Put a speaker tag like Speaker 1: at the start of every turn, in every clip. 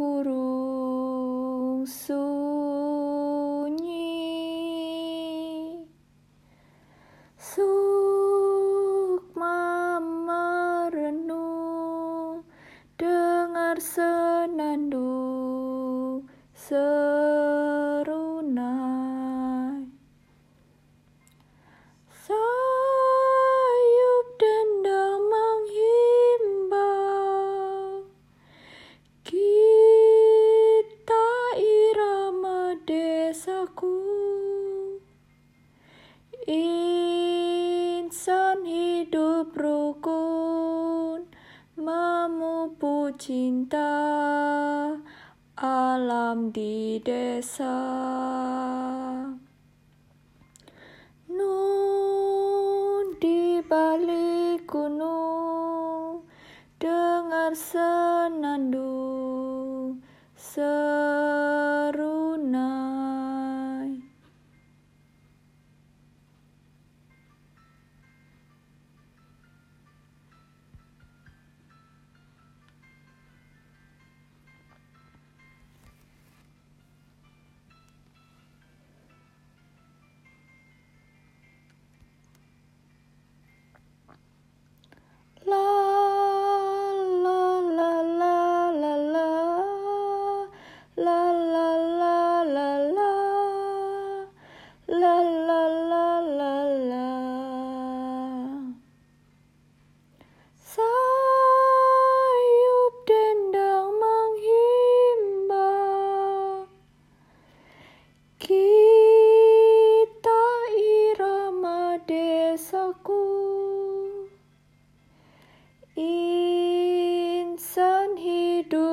Speaker 1: terkurung sunyi. Sukma merenung dengar senandung Insan hidup rukun Memupu cinta alam di desa. Nun di balik gunung Dengar senandung serunai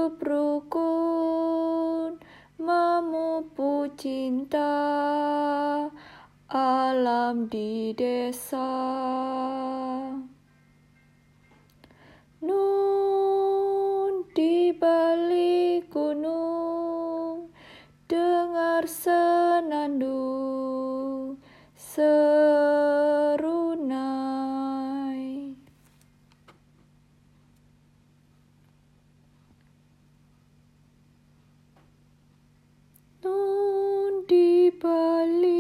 Speaker 1: hidup rukun Memupu cinta. Alam di desa. Nun di balik gunung Dengar senandung Poli.